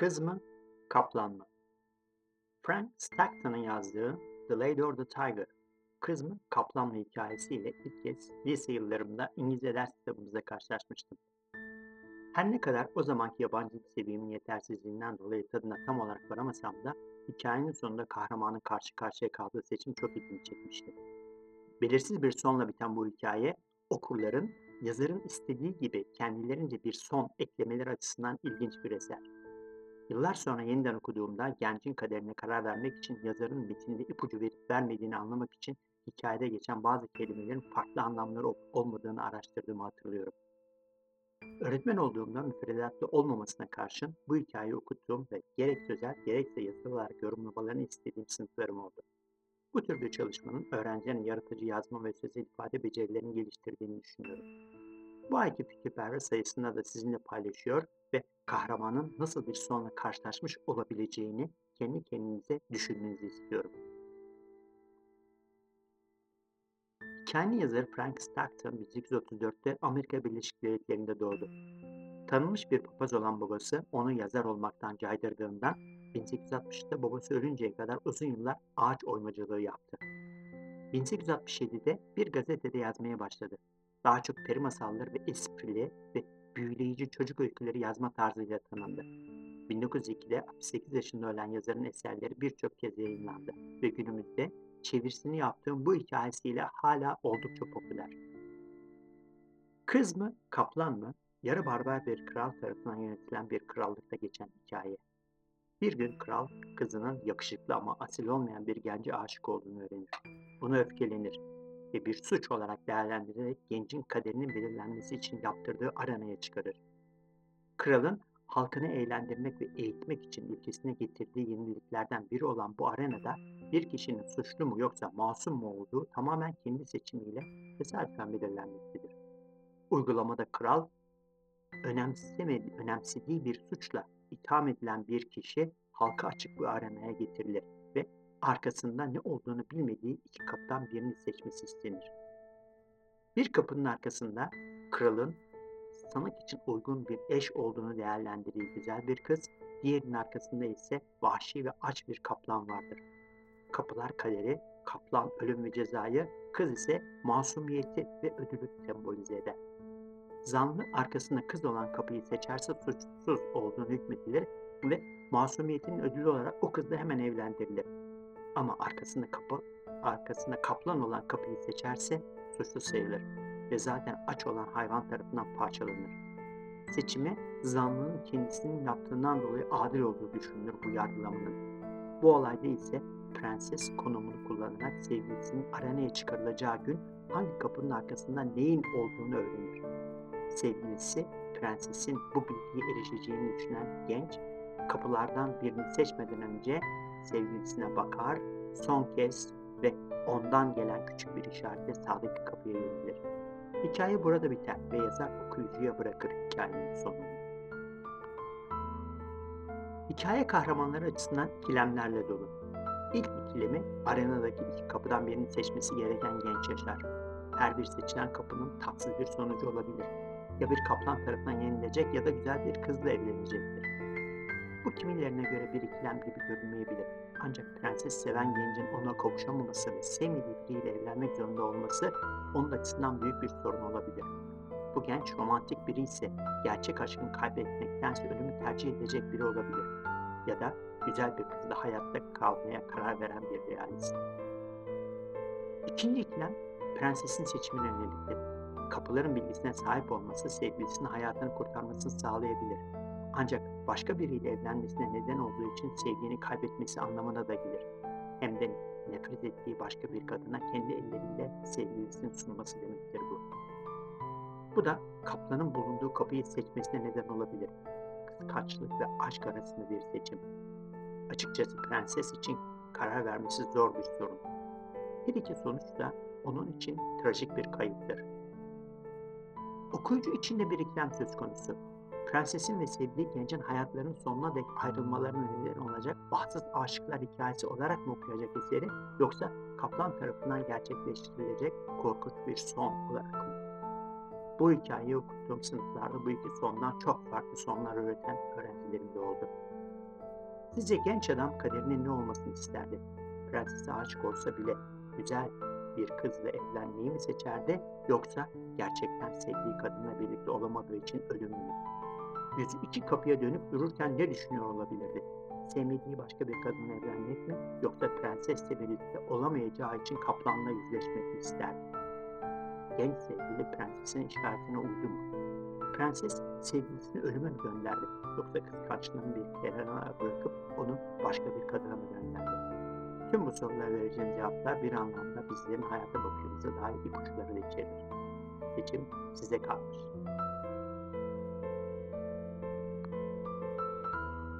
Kız mı, kaplan mı? Frank Stockton'ın yazdığı The Lady or the Tiger, Kız mı, kaplan mı hikayesiyle ilk kez lise yıllarımda İngilizce ders kitabımızda karşılaşmıştım. Her ne kadar o zamanki yabancı dil seviyemin yetersizliğinden dolayı tadına tam olarak varamasam da hikayenin sonunda kahramanın karşı karşıya kaldığı seçim çok ilgimi çekmişti. Belirsiz bir sonla biten bu hikaye okurların yazarın istediği gibi kendilerince bir son eklemeleri açısından ilginç bir eser. Yıllar sonra yeniden okuduğumda gencin kaderine karar vermek için yazarın metinde ipucu verip vermediğini anlamak için hikayede geçen bazı kelimelerin farklı anlamları olmadığını araştırdığımı hatırlıyorum. Öğretmen olduğumda müfredatta olmamasına karşın bu hikayeyi okuttuğum ve gerek sözel gerekse yazılı olarak yorumlamalarını istediğim sınıflarım oldu. Bu tür bir çalışmanın öğrencilerin yaratıcı yazma ve sözel ifade becerilerini geliştirdiğini düşünüyorum. Bu ayki fikirperver sayısında da sizinle paylaşıyor ve kahramanın nasıl bir sonla karşılaşmış olabileceğini kendi kendinize düşünmenizi istiyorum. Hikayenin yazarı Frank Stockton 1834'te Amerika Birleşik Devletleri'nde doğdu. Tanınmış bir papaz olan babası onu yazar olmaktan caydırdığında 1860'da babası ölünceye kadar uzun yıllar ağaç oymacılığı yaptı. 1867'de bir gazetede yazmaya başladı. Daha çok peri masalları ve esprili ve büyüleyici çocuk öyküleri yazma tarzıyla tanındı. 1902'de 68 yaşında ölen yazarın eserleri birçok kez yayınlandı ve günümüzde çevirisini yaptığım bu hikayesiyle hala oldukça popüler. Kız mı, kaplan mı? Yarı barbar bir kral tarafından yönetilen bir krallıkta geçen hikaye. Bir gün kral kızının yakışıklı ama asil olmayan bir gence aşık olduğunu öğrenir. Buna öfkelenir ve bir suç olarak değerlendirerek gencin kaderinin belirlenmesi için yaptırdığı aranaya çıkarır. Kralın halkını eğlendirmek ve eğitmek için ülkesine getirdiği yeniliklerden biri olan bu arenada bir kişinin suçlu mu yoksa masum mu olduğu tamamen kendi seçimiyle tesadüfen belirlenmektedir. Uygulamada kral önemsemedi, önemsediği bir suçla itham edilen bir kişi halka açık bir arenaya getirilir ve arkasında ne olduğunu bilmediği iki kapıdan birini seçmesi istenir. Bir kapının arkasında kralın sanık için uygun bir eş olduğunu değerlendirdiği güzel bir kız, diğerinin arkasında ise vahşi ve aç bir kaplan vardır. Kapılar kaderi, kaplan ölüm ve cezayı, kız ise masumiyeti ve ödülü sembolize eder. Zanlı arkasında kız olan kapıyı seçerse suçsuz olduğunu hükmedilir ve masumiyetinin ödülü olarak o kızla hemen evlendirilir. Ama arkasında kapı, arkasında kaplan olan kapıyı seçerse suçlu sayılır ve zaten aç olan hayvan tarafından parçalanır. Seçimi zanlının kendisinin yaptığından dolayı adil olduğu düşünülür bu yargılamanın. Bu olayda ise prenses konumunu kullanarak sevgilisinin arenaya çıkarılacağı gün hangi kapının arkasında neyin olduğunu öğrenir. Sevgilisi prensesin bu bilgiye erişeceğini düşünen genç kapılardan birini seçmeden önce sevgilisine bakar, son kez ve ondan gelen küçük bir işaretle sağdaki kapıya yönelir. Hikaye burada biter ve yazar okuyucuya bırakır hikayenin sonunu. Hikaye kahramanları açısından ikilemlerle dolu. İlk ikilemi arenadaki iki kapıdan birini seçmesi gereken genç yaşar. Her bir seçilen kapının tatsız bir sonucu olabilir. Ya bir kaplan tarafından yenilecek ya da güzel bir kızla evlenecektir. Bu kimilerine göre bir ikilem gibi görünmeyebilir. Ancak prenses seven gencin ona kavuşamaması ve sevmediği biriyle evlenmek zorunda olması onun açısından büyük bir sorun olabilir. Bu genç romantik biri ise gerçek aşkını kaybetmektense ölümü tercih edecek biri olabilir. Ya da güzel bir kızla hayatta kalmaya karar veren bir realist. İkinci ikilem prensesin seçimine yöneliktir. Kapıların bilgisine sahip olması sevgilisinin hayatını kurtarmasını sağlayabilir. Ancak başka biriyle evlenmesine neden olduğu için sevgini kaybetmesi anlamına da gelir. Hem de nefret ettiği başka bir kadına kendi elleriyle sevgilisini sunması demektir bu. Bu da kaplanın bulunduğu kapıyı seçmesine neden olabilir. Kıskançlık ve aşk arasında bir seçim. Açıkçası prenses için karar vermesi zor bir sorun. Her iki sonuç da onun için trajik bir kayıptır. Okuyucu için de bir ikilem söz konusu. Prensesin ve sevdiği gencin hayatlarının sonuna dek ayrılmalarına neden olacak bahtsız aşıklar hikayesi olarak mı okuyacak eseri yoksa kaplan tarafından gerçekleştirilecek korkunç bir son olarak mı? Bu hikayeyi okuttuğum sınıflarda bu iki sondan çok farklı sonlar öğreten öğrencilerim de oldu. Sizce genç adam kaderinin ne olmasını isterdi? Prensese aşık olsa bile güzel bir kızla evlenmeyi mi seçerdi yoksa gerçekten sevdiği kadınla birlikte olamadığı için ölümü mü? Yüzü iki kapıya dönüp dururken ne düşünüyor olabilirdi? Sevmediği başka bir kadınla evlenmek mi yoksa prensesle birlikte olamayacağı için kaplanla yüzleşmek mi isterdi? Genç sevgili prensesin işaretine uydu mu? Prenses sevgilisini ölüme mi gönderdi yoksa kıskançlığını bir kenara bırakıp onu başka bir kadına mı gönderdi? Tüm bu sorulara vereceğim cevaplar bir anlamda bizlerin hayata bakışımıza dair ipuçları da içerir. Seçim size kalmış.